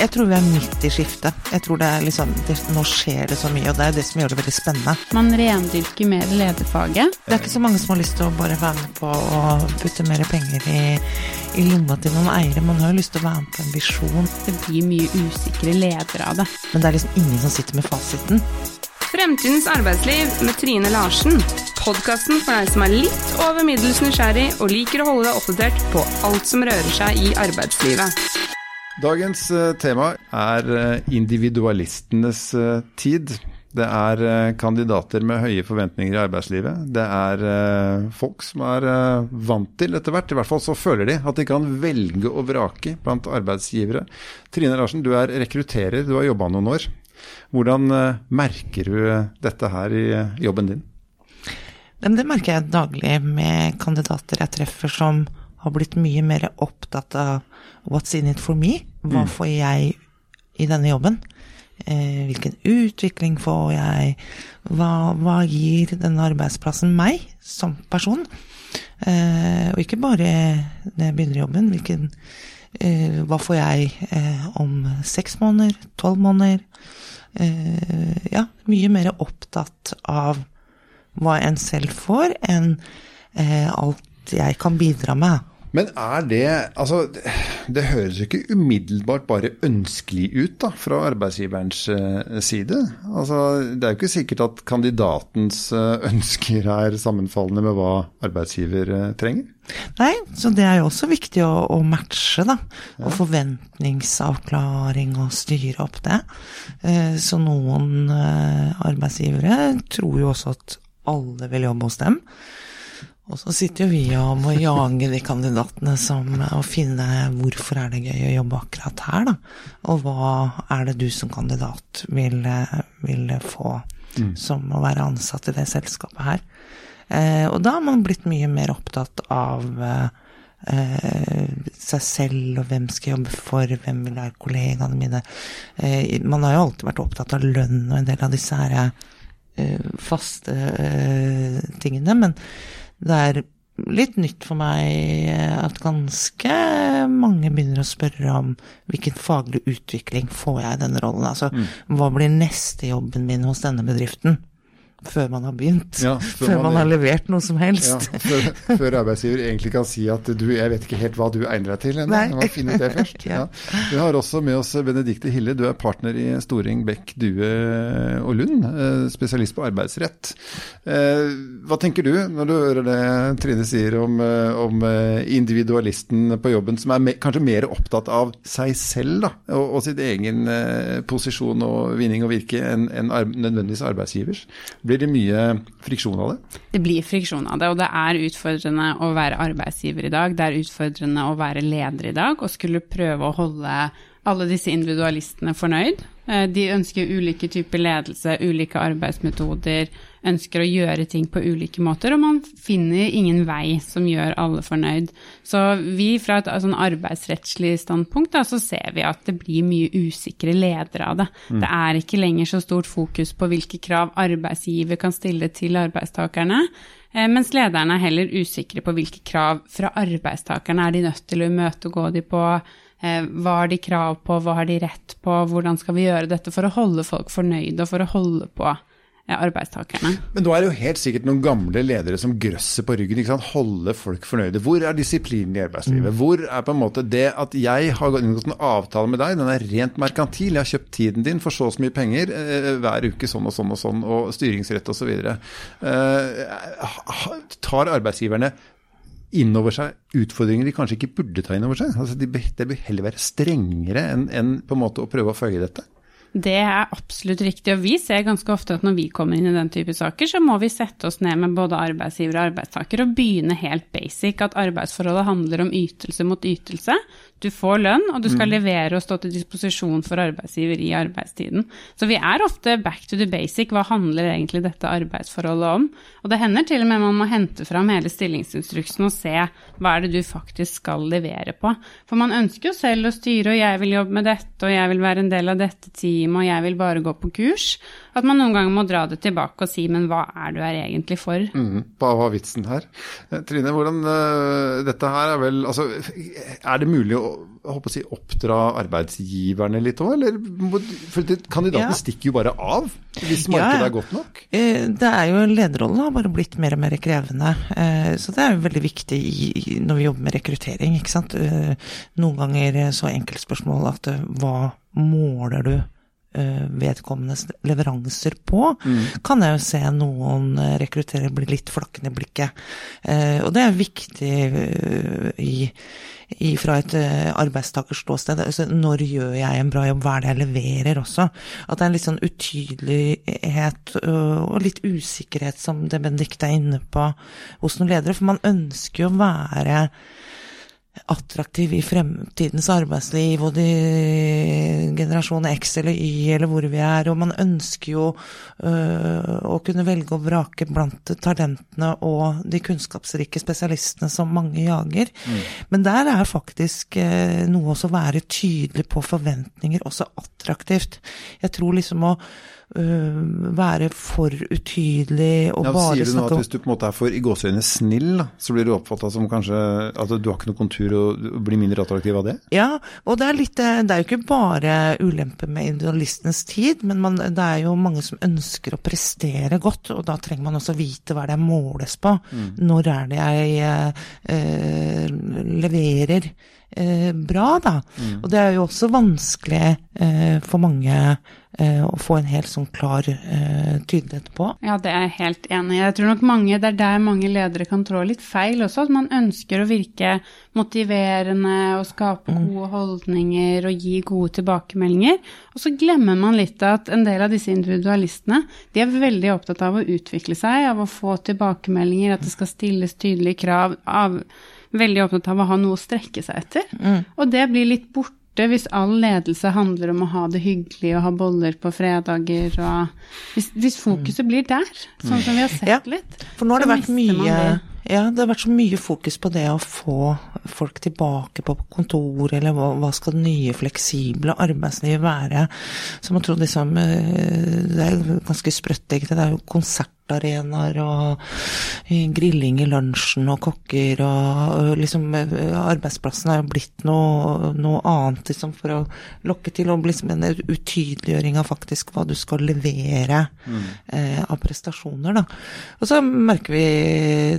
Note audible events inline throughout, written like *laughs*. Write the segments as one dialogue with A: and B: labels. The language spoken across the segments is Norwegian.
A: Jeg tror vi er midt i skiftet. Jeg tror det er liksom, det, Nå skjer det så mye, og det er det som gjør det veldig spennende.
B: Man rendyrker mer lederfaget.
A: Det er ikke så mange som har lyst til å bare være med på å putte mer penger i, i lomma til noen eiere. Man har jo lyst til å være med på en visjon.
B: Det blir mye usikre ledere av det.
A: Men det er liksom ingen som sitter med fasiten.
C: Fremtidens arbeidsliv med Trine Larsen. Podkasten for deg som er litt over middels nysgjerrig og liker å holde deg oppdatert på alt som rører seg i arbeidslivet.
D: Dagens eh, tema er eh, individualistenes eh, tid. Det er kandidater med høye forventninger i arbeidslivet. Det er folk som er vant til etter hvert, i hvert fall så føler de, at de kan velge og vrake blant arbeidsgivere. Trine Larsen, du er rekrutterer, du har jobba noen år. Hvordan merker du dette her i jobben din?
A: Det merker jeg daglig med kandidater jeg treffer som har blitt mye mer opptatt av what's in it for me? Hva mm. får jeg i denne jobben? Eh, hvilken utvikling får jeg? Hva, hva, gir denne arbeidsplassen meg som person? Eh, og ikke bare når jeg begynner i jobben. Hvilken, eh, hva får jeg eh, om seks måneder? Tolv måneder? Eh, ja, mye mer opptatt av hva en selv får, enn eh, alt jeg kan bidra med.
D: Men er det Altså, det høres jo ikke umiddelbart bare ønskelig ut da, fra arbeidsgiverens uh, side. Altså, det er jo ikke sikkert at kandidatens uh, ønsker er sammenfallende med hva arbeidsgiver uh, trenger.
A: Nei, så det er jo også viktig å, å matche, da. Ja. Og forventningsavklaring og styre opp det. så noen arbeidsgivere tror jo også at alle vil jobbe hos dem. Og så sitter jo vi og må jage de kandidatene som Og finne hvorfor er det gøy å jobbe akkurat her, da. Og hva er det du som kandidat vil, vil få mm. som å være ansatt i det selskapet her. Eh, og da har man blitt mye mer opptatt av eh, seg selv og hvem skal jobbe for, hvem vil være kollegaene mine. Eh, man har jo alltid vært opptatt av lønn og en del av disse her eh, faste eh, tingene, men det er litt nytt for meg at ganske mange begynner å spørre om hvilken faglig utvikling får jeg i denne rollen. Altså, mm. hva blir neste jobben min hos denne bedriften? Før man har begynt. Ja, før, før man, man, har levert noe som helst.
D: Ja, før, før, arbeidsgiver egentlig kan si at du, jeg vet ikke helt hva du egner deg til ennå. må finne ut det først. *laughs* ja. Vi har også med oss Benedicte Hille, du er partner i Storing Beck Due og Lund, eh, spesialist på arbeidsrett. Eh, hva tenker du når du hører det Trine sier om, eh, om individualisten på jobben, som er kanskje mer opptatt av seg selv da, og, og sitt egen posisjon og vinning og virke enn en nødvendigvis arbeidsgivers? Blir det mye friksjon av det?
B: Det blir friksjon av det, og det er utfordrende å være arbeidsgiver i dag. Det er utfordrende å være leder i dag og skulle prøve å holde alle disse individualistene fornøyd. Eh, de ønsker ulike typer ledelse, ulike arbeidsmetoder, ønsker å gjøre ting på ulike måter, og man finner ingen vei som gjør alle fornøyd. Så vi fra et sånn arbeidsrettslig standpunkt da, så ser vi at det blir mye usikre ledere av det. Mm. Det er ikke lenger så stort fokus på hvilke krav arbeidsgiver kan stille til arbeidstakerne. Eh, mens lederne er heller usikre på hvilke krav fra arbeidstakerne er de nødt til å imøtegå de på, hva har de krav på, hva har de rett på, hvordan skal vi gjøre dette for å holde folk fornøyde og for å holde på eh, arbeidstakerne.
D: Men nå er det jo helt sikkert noen gamle ledere som grøsser på ryggen. ikke sant? Holde folk fornøyde. Hvor er disiplinen i arbeidslivet? Mm. Hvor er på en måte det at jeg har inngått en avtale med deg, den er rent merkantil, jeg har kjøpt tiden din for så og så mye penger eh, hver uke sånn og sånn og sånn, og styringsrett osv. Eh, tar arbeidsgiverne innover seg utfordringer de kanskje ikke burde ta innover seg. Altså, de, det bør heller være strengere enn, enn på en måte å prøve å følge dette.
B: Det er absolutt riktig, og vi ser ganske ofte at når vi kommer inn i den type saker, så må vi sette oss ned med både arbeidsgiver og arbeidstaker og begynne helt basic, at arbeidsforholdet handler om ytelse mot ytelse. Du får lønn, og du skal mm. levere og stå til disposisjon for arbeidsgiver i arbeidstiden. Så vi er ofte back to the basic. Hva handler egentlig dette arbeidsforholdet om? Og det hender til og med man må hente fram hele stillingsinstruksen og se hva er det du faktisk skal levere på. For man ønsker jo selv å styre, og jeg vil jobbe med dette, og jeg vil være en del av dette teamet, og jeg vil bare gå på kurs. At man noen ganger må dra det tilbake og si men hva er du her egentlig for?
D: Mm, hva var vitsen her? Eh, Trine, hvordan uh, dette her er vel Altså, er det mulig å, å si, oppdra arbeidsgiverne litt òg, eller? For kandidatene ja. stikker jo bare av hvis markedet ja, er godt nok?
A: Eh, det er jo Lederrollen har bare blitt mer og mer krevende. Så det er jo veldig viktig i, når vi jobber med rekruttering, ikke sant. Noen ganger så enkelt spørsmål at hva måler du Eh, vedkommendes leveranser på, mm. kan jeg jo se noen eh, rekruttere bli litt flakkende i blikket. Eh, og det er viktig i, i, fra et arbeidstakerståsted. Altså, når gjør jeg en bra jobb, hva er det jeg leverer også? At det er en litt sånn utydelighet og litt usikkerhet, som det Benedicte er inne på, hos noen ledere. For man ønsker jo å være attraktiv i fremtidens arbeidsliv og de generasjon X eller Y eller hvor vi er, og man ønsker jo øh, å kunne velge og vrake blant talentene og de kunnskapsrike spesialistene som mange jager. Mm. Men der er faktisk øh, noe også å være tydelig på forventninger også attraktivt. Jeg tror liksom å uh, være for utydelig og
D: ja,
A: bare
D: Sier du nå at hvis du på en måte er for i gåseøyne snill, da, så blir du oppfatta som kanskje at du har ikke noe kontur og blir mindre attraktiv av det?
A: Ja, og det er, litt, det er jo ikke bare ulempe med individualistenes tid, men man, det er jo mange som ønsker å prestere godt, og da trenger man også vite hva det er måles på. Mm. Når er det jeg uh, leverer eh, bra, da. Mm. Og det er jo også vanskelig eh, for mange eh, å få en helt sånn klar eh, tydelighet på.
B: Ja, det er jeg helt enig i. Jeg tror nok mange, det er der mange ledere kan trå litt feil også. At man ønsker å virke motiverende og skape mm. gode holdninger og gi gode tilbakemeldinger. Og så glemmer man litt at en del av disse individualistene de er veldig opptatt av å utvikle seg, av å få tilbakemeldinger, at det skal stilles tydelige krav. av veldig opptatt av å ha noe å strekke seg etter. Mm. Og det blir litt borte hvis all ledelse handler om å ha det hyggelig og ha boller på fredager og Hvis, hvis fokuset blir der, sånn som vi har sett ja, litt,
A: for nå har det vært mye ja, det har vært så mye fokus på det å få folk tilbake på kontor, eller hva, hva skal det nye, fleksible arbeidslivet være? Så man tror liksom eh, Det er ganske sprøtt, egentlig. Det er jo konsert konsertarenaer og grilling i lunsjen og kokker og liksom Arbeidsplassen er jo blitt noe, noe annet liksom for å lokke til, og liksom en utydeliggjøring av faktisk hva du skal levere mm. eh, av prestasjoner, da. Og så merker vi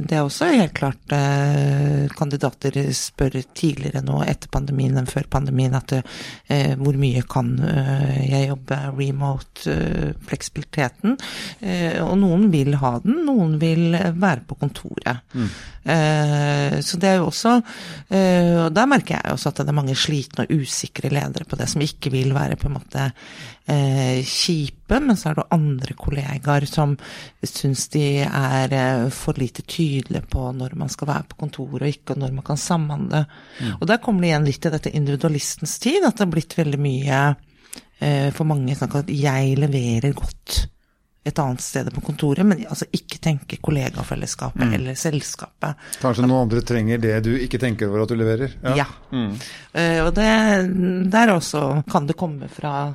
A: det også helt klart eh, kandidater spør tidligere nå etter pandemien enn før pandemien at eh, hvor mye kan eh, jeg jobbe remote, eh, fleksibiliteten. Eh, og noen vil vil ha den, noen vil være på kontoret. Mm. Eh, så det er jo også eh, Og der merker jeg også at det er mange slitne og usikre ledere på det, som ikke vil være på en måte eh, kjipe, men så er det andre kollegaer som syns de er eh, for lite tydelige på når man skal være på kontoret og ikke, og når man kan samhandle. Mm. Og der kommer det igjen litt til dette individualistens tid, at det har blitt veldig mye eh, for mange snakk om at jeg leverer godt et annet sted på kontoret, men altså ikke tenke kollegafellesskapet mm. eller selskapet.
D: Kanskje noen andre trenger det du ikke tenker over at du leverer?
A: Ja. ja. Mm. Uh, og det, der også kan det komme fra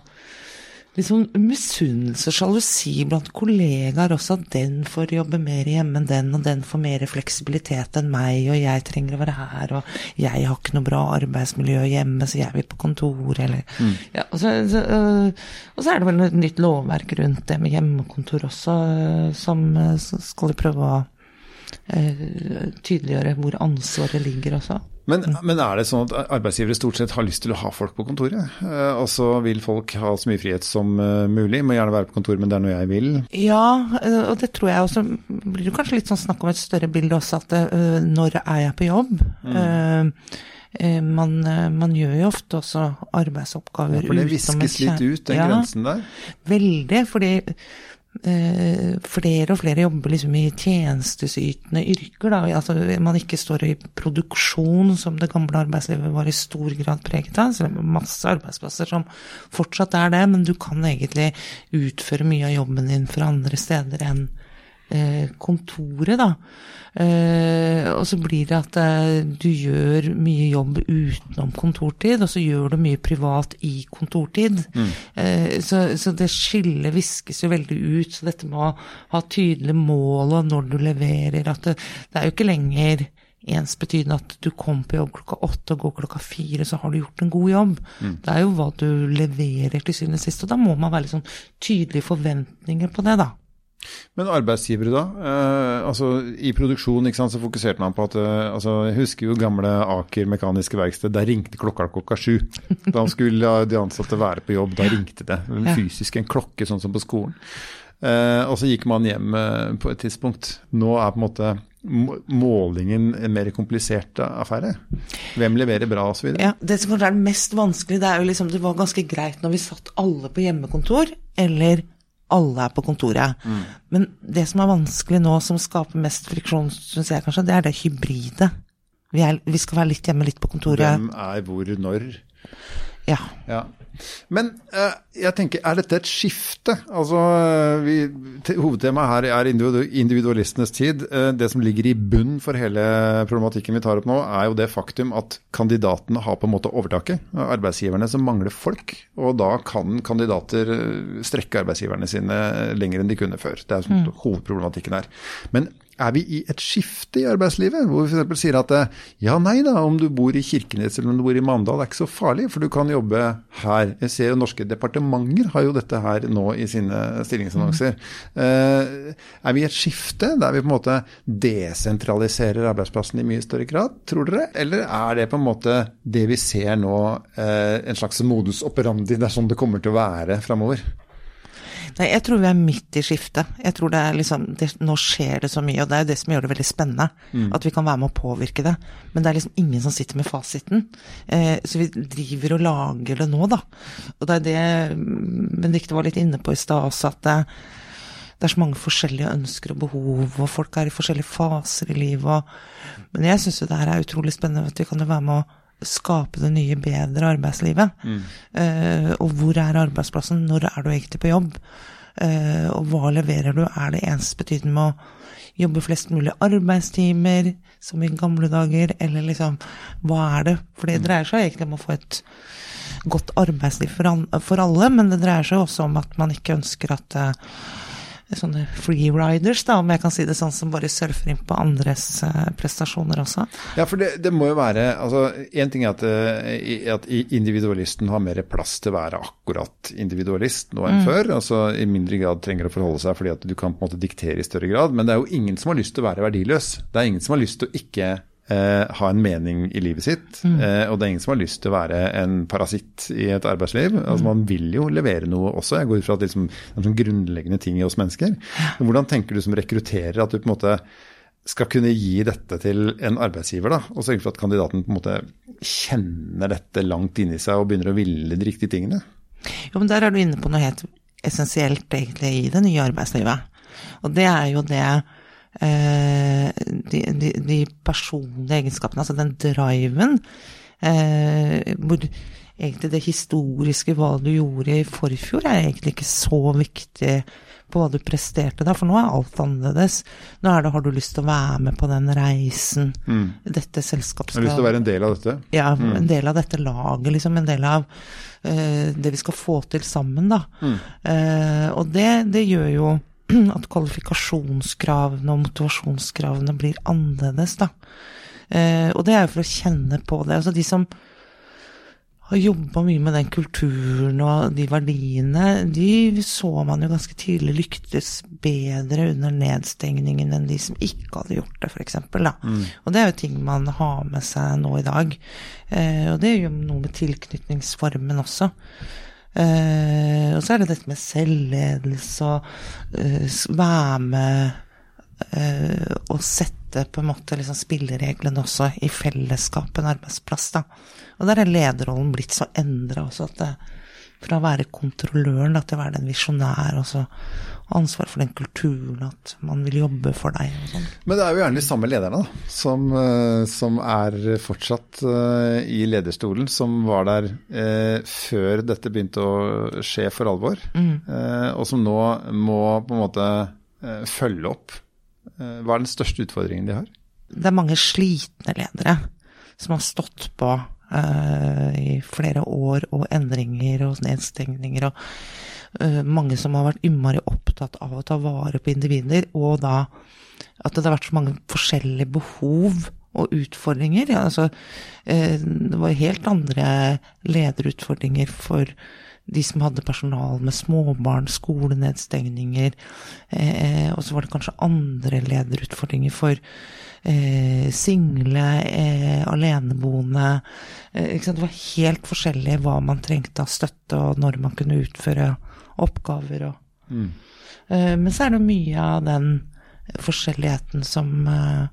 A: liksom misunnelse og sjalusi blant kollegaer også, at den får jobbe mer hjemme enn den, og den får mer fleksibilitet enn meg, og jeg trenger å være her, og jeg har ikke noe bra arbeidsmiljø hjemme, så jeg vil på kontor, eller mm. ja, og, så, så, øh, og, så, er det vel et nytt lovverk rundt det med hjemmekontor også, øh, som skal vi prøve å tydeliggjøre hvor ansvaret ligger også.
D: Men, men, er det sånn at arbeidsgivere stort sett har lyst til å ha folk på kontoret? Eh, og så vil folk ha så mye frihet som uh, mulig, må gjerne være på kontoret, men det er noe jeg vil?
A: Ja, eh, og det tror jeg også blir det kanskje litt sånn snakk om et større bilde også, at når er jeg på jobb? Mm. Man, man, gjør jo ofte også arbeidsoppgaver
D: ja, For det viskes litt ut, den ja, grensen der?
A: Veldig, fordi eh, flere og flere jobber liksom i tjenestesytende yrker. Da. Altså, man ikke står i produksjon, som det gamle arbeidslivet var i stor grad preget av. Så det er masse arbeidsplasser som fortsatt er det, men du kan egentlig utføre mye av jobben din fra andre steder enn eh, kontoret, da. Eh, og så blir det at eh, du gjør mye jobb utenom kontortid, og så gjør du mye privat i kontortid. Mm. Eh, så, så, det skillet viskes jo veldig ut. Så dette med å ha tydelige mål og når du leverer, at det, det er jo ikke lenger ensbetydende at du kom på jobb klokka åtte og går klokka fire, så har du gjort en god jobb. Mm. Det er jo hva du leverer til syvende og sist, og da må man være litt sånn tydelige forventninger på det, da.
D: Men arbeidsgivere, da? Eh, altså I produksjon sant, så fokuserte man på at eh, altså, Jeg husker jo gamle Aker mekaniske verksted. Der ringte klokka klokka sju. *laughs* Da skulle de ansatte være på jobb. Da ringte det. Fysisk en klokke, sånn som på skolen. Eh, og så gikk man hjem eh, på et tidspunkt. Nå er på en måte målingen en mer komplisert affære? Hvem leverer bra osv.?
A: Ja, det som er det mest vanskelige, det er jo liksom Det var ganske greit når vi satt alle på hjemmekontor, eller alle er på kontoret. Mm. Men det som er vanskelig nå, som skaper mest friksjon, syns jeg kanskje, det er det hybride. Vi, er, vi, skal være litt hjemme, litt på kontoret.
D: Hvem er hvor, når?
A: Ja.
D: ja. Men uh, jeg tenker, er dette et skifte? Altså, eh, vi, hovedtemaet her er individualistenes tid. Uh, det som ligger i bunn for hele problematikken vi tar opp nå, er jo det faktum at kandidatene har på en måte overtaket. Arbeidsgiverne som mangler folk. Og da kan kandidater strekke arbeidsgiverne sine lenger enn de kunne før. Det er mm. hovedproblematikken her. Men er vi i et skifte i arbeidslivet, hvor vi f.eks. sier at ja, nei da, om du bor i Kirkenes eller om du bor i Mandal, det er ikke så farlig, for du kan jobbe her. Jeg ser jo norske departementer har jo dette her nå i sine stillingsannonser. Mm. er vi i et skifte der vi på en måte desentraliserer arbeidsplassen i mye større grad, tror dere? Eller er det på en måte det vi ser nå, eh, en slags modus operandi, det sånn det kommer til å være framover?
A: Nei, jeg tror vi er midt i skiftet. Jeg tror det er liksom det, Nå skjer det så mye, og det er jo det som gjør det veldig spennende. Mm. At vi kan være med å påvirke det. Men det er liksom ingen som sitter med fasiten. Eh, så vi driver og lager det nå, da. Og det er det Benedicte var litt inne på i stad også, at det, det, er så mange forskjellige ønsker og behov, og folk er i forskjellige faser i livet. Og, men jeg syns jo det her er utrolig spennende, at vi kan jo være med å skape det nye, bedre arbeidslivet. Mm. Uh, og hvor er arbeidsplassen? Når er du egentlig på jobb? Uh, og hva leverer du? Er det ensbetydende med å jobbe flest mulig arbeidstimer, som i gamle dager, eller liksom Hva er det? For det mm. dreier seg egentlig om å få et godt arbeidsliv for, alle, men det dreier seg også om at man ikke ønsker at uh, sånne freeriders, da, om jeg kan si det sånn, som bare surfer inn på andres uh, prestasjoner også.
D: Ja, for det, det, må jo være altså Én ting er at, uh, at, individualisten har mer plass til å være akkurat individualist nå enn mm. før. altså I mindre grad trenger å forholde seg fordi at du kan på en måte diktere i større grad. Men det er jo ingen som har lyst til å være verdiløs. Det er ingen som har lyst til å ikke eh, ha en mening i livet sitt. Mm. Eh, og det er ingen som har lyst til å være en parasitt i et arbeidsliv. Altså mm. Man vil jo levere noe også. Jeg går ut fra at det liksom, er sånn grunnleggende ting i oss mennesker. Men hvordan tenker du som rekrutterer at du på en måte skal kunne gi dette til en arbeidsgiver, da, og sørge for at kandidaten på en måte kjenner dette langt inni seg og begynner å ville de riktige tingene?
A: Jo, men Der er du inne på noe helt essensielt egentlig i det nye arbeidslivet. Og det er jo det de, de, de, personlige egenskapene, altså den driven, eh, hvor egentlig det historiske, hva du gjorde i forfjor, er egentlig ikke så viktig på hva du presterte da, for nå er alt annerledes. Nå er det har du lyst til å være med på den reisen, mm. dette selskapet
D: Har lyst til å være en del av dette?
A: Ja, mm. en del av dette laget, liksom. En del av uh, det vi skal få til sammen, da. Mm. Uh, og det, det gjør jo *clears throat* at kvalifikasjonskravene og motivasjonskravene blir annerledes, da. Eh, og det er jo for å kjenne på det. Altså de som har jobba mye med den kulturen og de verdiene, de så man jo ganske tidlig lyktes bedre under nedstengningen enn de som ikke hadde gjort det, f.eks. Mm. Og det er jo ting man har med seg nå i dag. Eh, og det gjør noe med tilknytningsformen også. Uh, og så er det dette med selvledelse og uh, være med uh, og sette på en måte liksom spillereglene også i fellesskap, en arbeidsplass, da. Og der er lederrollen blitt så endra også at det, fra å være kontrolløren da, til å være den visjonær og så ansvar for den kulturen, at man vil jobbe for deg og sånn.
D: Men det er jo gjerne de samme lederne da, som, eh, som er fortsatt uh, i lederstolen, som var der uh, før dette begynte å skje for alvor, mm. uh, og som nå må på en måte følge opp? Hva er den største utfordringen de har?
A: Det er mange slitne ledere som har stått på i flere år, og endringer og nedstengninger, og mange som har vært innmari opptatt av å ta vare på individer, og da at det har vært så mange forskjellige behov og utfordringer. Ja, altså, det var helt andre lederutfordringer for de som hadde personal med småbarn, skolenedstengninger. Eh, og så var det kanskje andre lederutfordringer for eh, single, eh, aleneboende. Eh, det var helt forskjellig hva man trengte av støtte, og når man kunne utføre oppgaver. Og, mm. Eh, men så er det mye av den forskjelligheten som eh,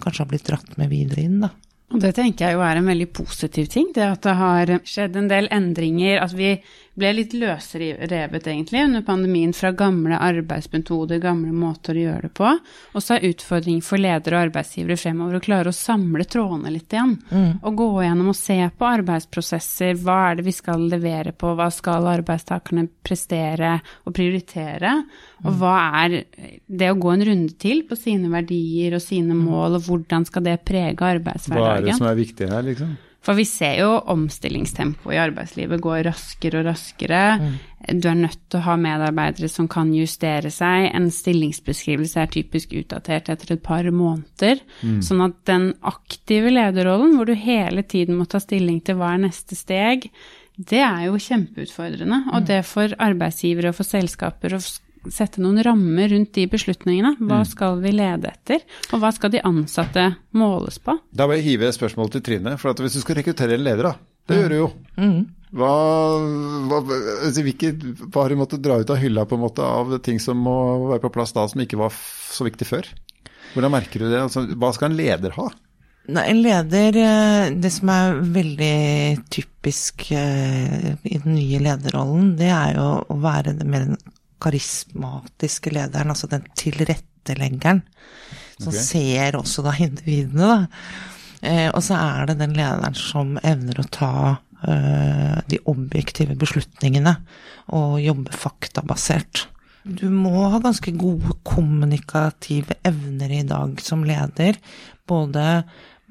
A: kanskje har blitt dratt med videre inn, da.
B: Og det tenker jeg jo er en veldig positiv ting, det at det har skjedd en del endringer. At vi ble litt løsrevet, egentlig, under pandemien fra gamle arbeidsmetoder, gamle måter å gjøre det på. Og så er utfordringen for ledere og arbeidsgivere fremover å klare å samle trådene litt igjen. Mm. Og gå gjennom og se på arbeidsprosesser. Hva er det vi skal levere på? Hva skal arbeidstakerne prestere og prioritere? Og hva er det å gå en runde til på sine verdier og sine mm. mål, og hvordan skal det prege arbeidshverdagen?
D: Hva er det som er viktig her, liksom?
B: For vi ser jo omstillingstempoet i arbeidslivet går raskere og raskere. Mm. Du er nødt til å ha medarbeidere som kan justere seg. En stillingsbeskrivelse er typisk utdatert etter et par måneder. Mm. Sånn at den aktive lederrollen, hvor du hele tiden må ta stilling til hva er neste steg, det er jo kjempeutfordrende. Og mm. det for arbeidsgivere og for selskaper å sette noen rammer rundt de beslutningene. Hva mm. skal vi lede etter, og hva skal de ansatte måles på?
D: Da vil jeg hive et spørsmål til Trine. for Hvis du skal rekruttere en leder, da, det gjør du jo. Mm. Hva, hva, altså, hvilke, hva, har du måttet dra ut av hylla på en måte av ting som må være på plass da, som ikke var så viktig før? Hvordan merker du det? Altså, hva skal en leder ha?
A: Nei, en leder eh, Det som er veldig typisk eh, i den nye lederrollen, det er jo å være mer den karismatiske lederen, altså den tilretteleggeren, som okay. ser også da individene, da. Eh, og så er det den lederen som evner å ta eh, de objektive beslutningene og jobbe faktabasert. Du må ha ganske gode kommunikative evner i dag som leder, både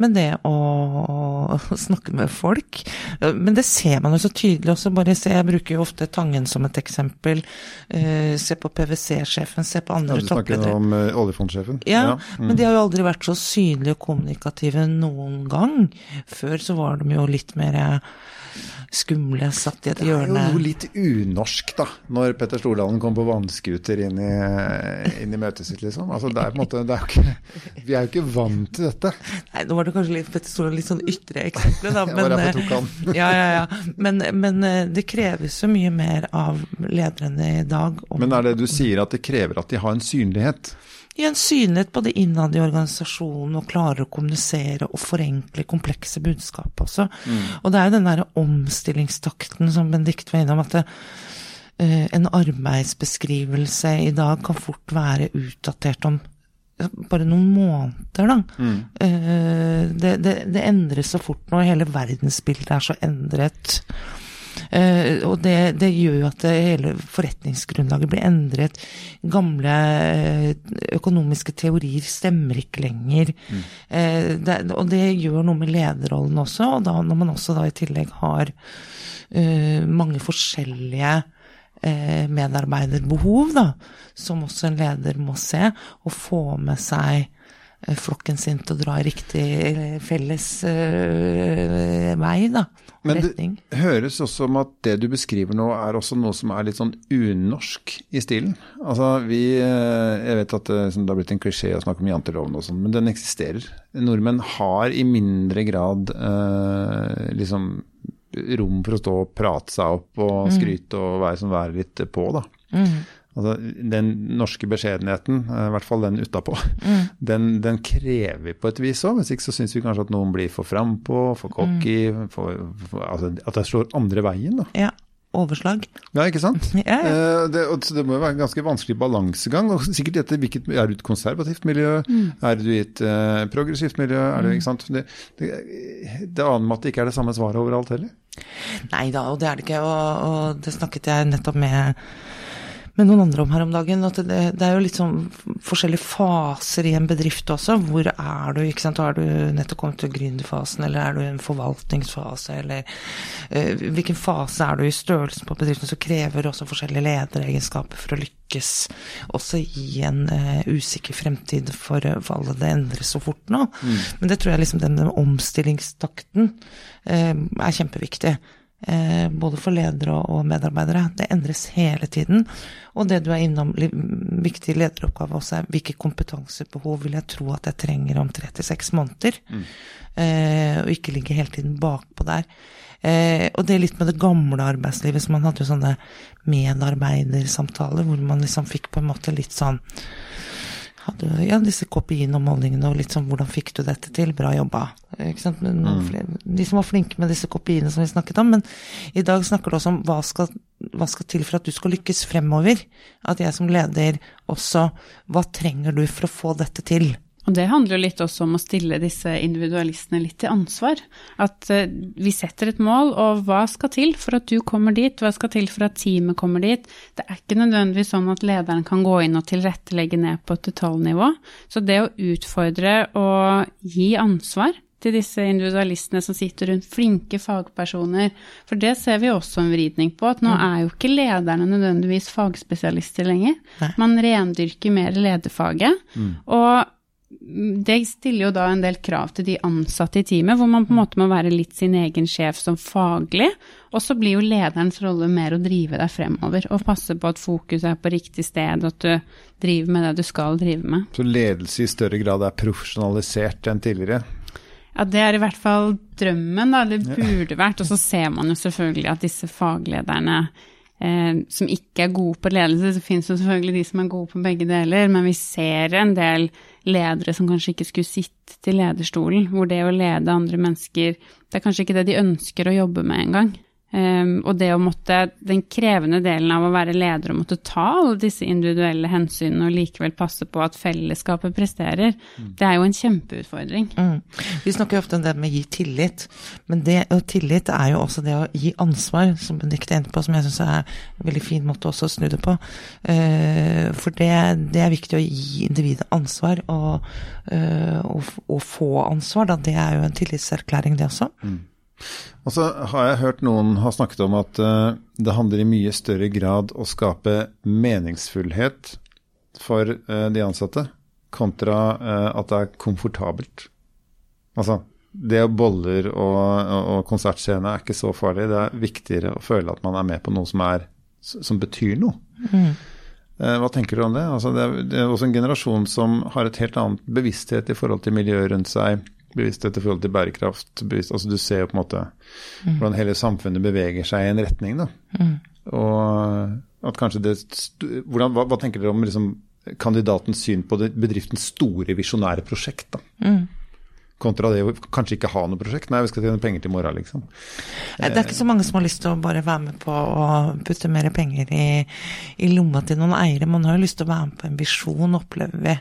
A: men det å snakke med folk Men det ser man jo så tydelig også. Bare se, jeg bruker jo ofte Tangen som et eksempel. Uh, se på PwC-sjefen, se på andre toppledere.
D: Du snakker om uh, oljefondsjefen?
A: Ja, ja. Mm. men de har jo aldri vært så synlige og kommunikative noen gang. Før så var de jo litt mer skumle, satt i et hjørne.
D: Det er jo noe litt unorsk, da, når Petter Stordalen kom på vannskuter inn, inn, i møtet sitt, liksom. Altså, det er på en måte, er ikke, Vi er jo ikke vant til dette.
A: Nei, nå var det kanskje litt, Petter Stordalen litt sånn ytre eksempel, da. *laughs*
D: Men, tok han.
A: ja, ja, ja. Men, men, eh, det kreves så mye mer av lederne i dag.
D: men er det du sier at det krever at de har en synlighet?
A: En synlighet både innad i organisasjonen og klarer å kommunisere og forenkle komplekse budskap også. Mm. Og det er jo den derre omstillingstakten som Benedicte var innom, at det, uh, en arbeidsbeskrivelse i dag kan fort være utdatert om bare noen måneder, da. Mm. Uh, det, det, det endres så fort nå, hele verdensbildet er så endret. Uh, og det, det, gjør jo at hele forretningsgrunnlaget blir endret. Gamle uh, økonomiske teorier stemmer ikke lenger. Mm. Uh, det, og det gjør noe med lederrollen også, og da når man også da i tillegg har mange forskjellige medarbeiderbehov, da, som også en leder må se, og få med seg flokken sin til å dra i riktig felles vei, da.
D: Men det høres også om at det du beskriver nå er også noe som er litt sånn unorsk i stilen. Altså vi eh, Jeg vet at det, det har blitt en klisjé å snakke om janteloven og sånn, men den eksisterer. Nordmenn har i mindre grad uh, liksom rom for å stå og prate seg opp og mm. skryte og være, som være litt på, da. Mm. Altså, den norske beskjedenheten, eh, i hvert fall den utapå, mm. den, den, krever vi på et vis òg. Hvis ikke så syns vi kanskje at noen blir for frampå, for cocky. Mm. For, for, altså, at det slår andre veien. da.
A: Ja. Overslag.
D: Ja, ikke sant. *laughs* Ja, ja. Eh, det, det, må jo være en ganske vanskelig balansegang. og sikkert etter hvilket, Er du et konservativt miljø? Mm. Er du i et uh, progressivt miljø? Er du, ikke sant? Det, det, det aner meg at det ikke er det samme svaret overalt heller.
A: Nei da, og det er det ikke. Og, og det snakket jeg nettopp med med noen andre om her om dagen, at det, det, er jo litt sånn forskjellige faser i en bedrift også. Hvor er du? ikke sant? Har du nettopp kommet til gründerfasen, eller er du i en forvaltningsfase, eller uh, hvilken fase er du i størrelsen på bedriften, som krever også forskjellige lederegenskaper for å lykkes også i en uh, usikker fremtid for, for, alle det endres så fort nå. Mm. Men det tror jeg liksom den, den omstillingstakten uh, er kjempeviktig eh, både for ledere og medarbeidere. Det endres hele tiden. Og det du er innom, viktig lederoppgave også, er hvilke kompetansebehov vil jeg tro at jeg trenger om tre til seks måneder. Mm. Eh, og ikke ligge hele tiden bakpå der. Eh, og det er litt med det gamle arbeidslivet, så man hadde jo sånne medarbeidersamtaler hvor man liksom fikk på en måte litt sånn hadde ja, disse kopiene og målingene og litt sånn 'hvordan fikk du dette til', bra jobba. Mm. De som var flinke med disse kopiene som vi snakket om. Men i dag snakker du også om hva skal, hva skal til for at du skal lykkes fremover. At jeg som leder også Hva trenger du for å få dette til?
B: Og det handler jo litt også om å stille disse individualistene litt til ansvar. At uh, vi setter et mål, og hva skal til for at du kommer dit? Hva skal til for at teamet kommer dit? Det er ikke nødvendigvis sånn at lederen kan gå inn og tilrettelegge ned på et detaljnivå. Så det å utfordre og gi ansvar til disse individualistene som sitter rundt, flinke fagpersoner. For det ser vi også en vridning på, at nå mm. er jo ikke lederne nødvendigvis fagspesialister lenger. Man rendyrker mer lederfaget. Mm. Og det stiller jo da en del krav til de ansatte i teamet, hvor man på en måte må være litt sin egen sjef som faglig. Og så blir jo lederens rolle mer å drive deg fremover og passe på at fokuset er på riktig sted, at du driver med det du skal drive med.
D: Så ledelse i større grad er profesjonalisert enn tidligere?
B: Ja, det er i hvert fall drømmen, da. Det burde vært. Og så ser man jo selvfølgelig at disse faglederne eh, som ikke er gode på ledelse, Så finnes det selvfølgelig de som er gode på begge deler, men vi ser en del ledere som kanskje ikke skulle sitte til lederstolen, hvor det å lede andre mennesker, det er kanskje ikke det de ønsker å jobbe med engang. Um, og det å måtte, den krevende delen av å være leder og måtte ta alle disse individuelle hensynene og likevel passe på at fellesskapet presterer, mm. det er jo en kjempeutfordring. Mm.
A: Vi snakker ofte om det med å gi tillit, men det, og tillit er jo også det å gi ansvar, som Benedicte endte på, som jeg syns er en veldig fin måte også å snu det på. Uh, for det, det, er viktig å gi individet ansvar, og, uh, og, og få ansvar, da. Det er jo en tillitserklæring, det også. Mm.
D: Og så har jeg hørt noen ha snakket om at uh, det handler i mye større grad å skape meningsfullhet for uh, de ansatte, kontra uh, at det er komfortabelt. Altså, det å boller og, og konsertscene er ikke så farlig. Det er viktigere å føle at man er med på noe som, er, som betyr noe. Mm. Hva tenker du om det? Altså, det, er, det er også en generasjon som har et helt annet bevissthet i forhold til miljøet rundt seg bevissthet i forhold til bærekraft. Bevisst, altså Du ser jo på en måte mm. hvordan hele samfunnet beveger seg i en retning. da. Mm. Og at kanskje det, hvordan, hva, hva, tenker dere om liksom, kandidatens syn på det, bedriftens store visjonære prosjekt? da? Mm. Kontra det å kanskje ikke ha noe prosjekt. Nei, vi skal tjene penger til i morgen, liksom.
A: Det er ikke så mange som har lyst til å bare være med på å putte mer penger i, i lomma til noen eiere. Man har jo lyst til å være med på en visjon, opplever vi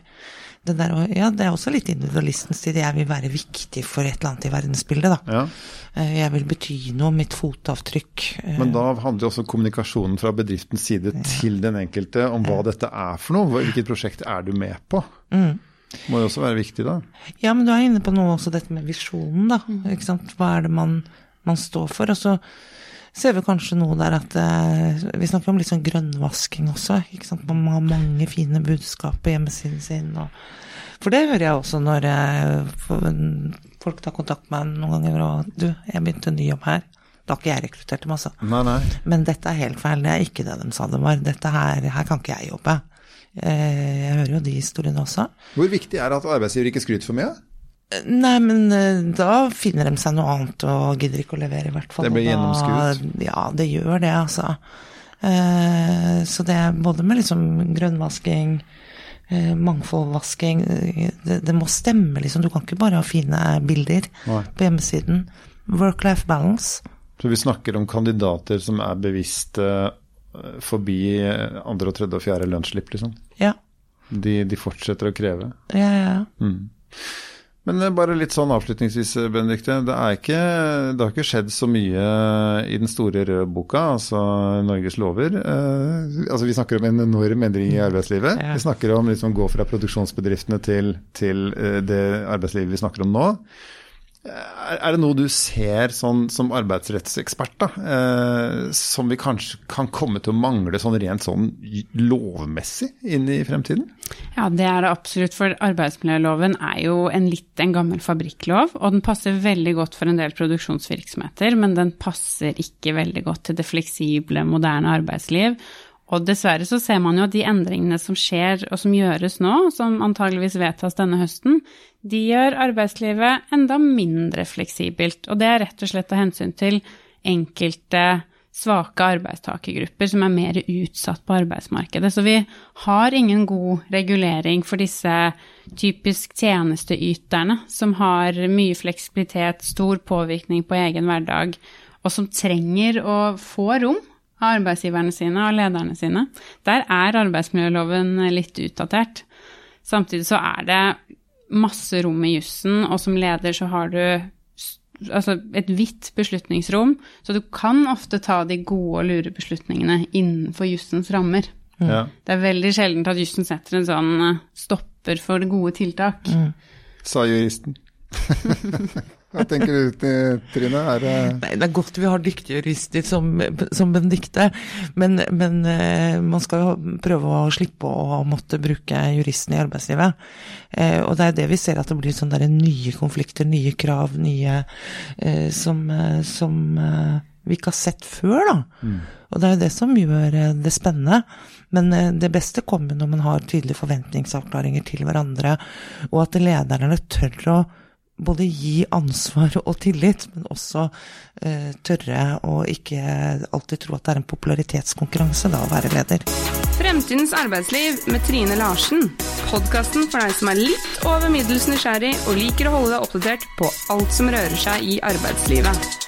A: det, der, ja, det er også litt individualistens tid. Jeg vil være viktig for et eller annet i verdensbildet, da. Ja. Eh, jeg vil bety noe, mitt fotavtrykk.
D: Eh. Men da handler også kommunikasjonen fra bedriftens side ja. til den enkelte om hva dette er for noe. Hvilket prosjekt er du med på? Mm. Må jo også være viktig, da.
A: Ja, men du er inne på noe også, dette med visjonen, da. Ikke sant? Hva er det man, man står for? Og så ser vi kanskje noe der at eh, Vi snakker om litt sånn grønnvasking også. ikke sant? Man har mange fine budskap på hjemmesiden sin. Og, for det hører jeg også når jeg, folk tar kontakt med meg noen ganger og Du, jeg begynte en ny jobb her. Da har ikke jeg rekruttert dem, altså.
D: Nei, nei.
A: Men dette er helt feil. Det er ikke det de sa det var. Dette her, her kan ikke jeg jobbe. Eh, jeg hører jo de historiene også.
D: Hvor viktig er det at arbeidsgiver ikke skryter for mye?
A: Nei, men eh, da finner de seg noe annet og gidder ikke å levere, i hvert fall.
D: Det blir gjennomskuet?
A: Ja, det gjør det, altså. Eh, så det er både med liksom grønnvasking, eh, mangfoldvasking det, det, må stemme, liksom. Du kan ikke bare ha fine bilder Nei. på hjemmesiden. Work-life balance.
D: Så vi snakker om kandidater som er bevisst forbi andre og tredje og fjerde lønnsslipp, liksom?
A: Ja.
D: De, de, fortsetter å kreve?
A: Ja, ja. Mm.
D: Men eh, bare litt sånn avslutningsvis, eh, Benedikte. Det, ikke, det har ikke skjedd så mye i den store røde boka, altså Norges lover. Eh, altså Vi snakker om en enorm endring i arbeidslivet. Ja. Vi snakker om liksom gå fra produksjonsbedriftene til, til eh, det arbeidslivet vi snakker om nå. Er det noe du ser sånn, som arbeidsrettsekspert, da, eh, som vi kanskje kan komme til å mangle sånn rent sånn lovmessig inn i fremtiden?
B: Ja, det er det absolutt. For arbeidsmiljøloven er jo en litt en gammel fabrikklov. Og den passer veldig godt for en del produksjonsvirksomheter, men den passer ikke veldig godt til det fleksible, moderne arbeidsliv. Og dessverre så ser man jo at de endringene som skjer og som gjøres nå, som antageligvis vedtas denne høsten, de gjør arbeidslivet enda mindre fleksibelt. Og det er rett og slett av hensyn til enkelte svake arbeidstakergrupper som er mer utsatt på arbeidsmarkedet. Så vi har ingen god regulering for disse typisk tjenesteyterne som har mye fleksibilitet, stor påvirkning på egen hverdag, og som trenger å få rom av arbeidsgiverne sine og lederne sine. Der er arbeidsmiljøloven litt utdatert. Samtidig så er det masse rom i jussen, og som leder så har du altså et vidt beslutningsrom, så du kan ofte ta de gode og lure beslutningene innenfor jussens rammer. Mm. Ja. Det er veldig sjelden at jussen setter en sånn eh, stopper for gode tiltak. Mm.
D: Sa juristen. *laughs* Hva tenker du, Trine? Er det
A: Nei, Det er godt vi har dyktige jurister som, som Benedicte, men, men eh, man skal jo prøve å slippe å måtte bruke juristen i arbeidslivet. Eh, og det er det vi ser, at det blir sånne nye konflikter, nye krav, nye eh, som, som vi ikke har sett før, da. Mm. Og det er jo det som gjør det spennende. Men det beste kommer når man har tydelige forventningsavklaringer til hverandre, og at lederne tør å både gi ansvar og tillit, men også uh, tørre å ikke alltid tro at det er en popularitetskonkurranse da å være leder.
C: Fremtidens arbeidsliv med Trine Larsen. Podkasten for deg som er litt over middels nysgjerrig og liker å holde deg oppdatert på alt som rører seg i arbeidslivet.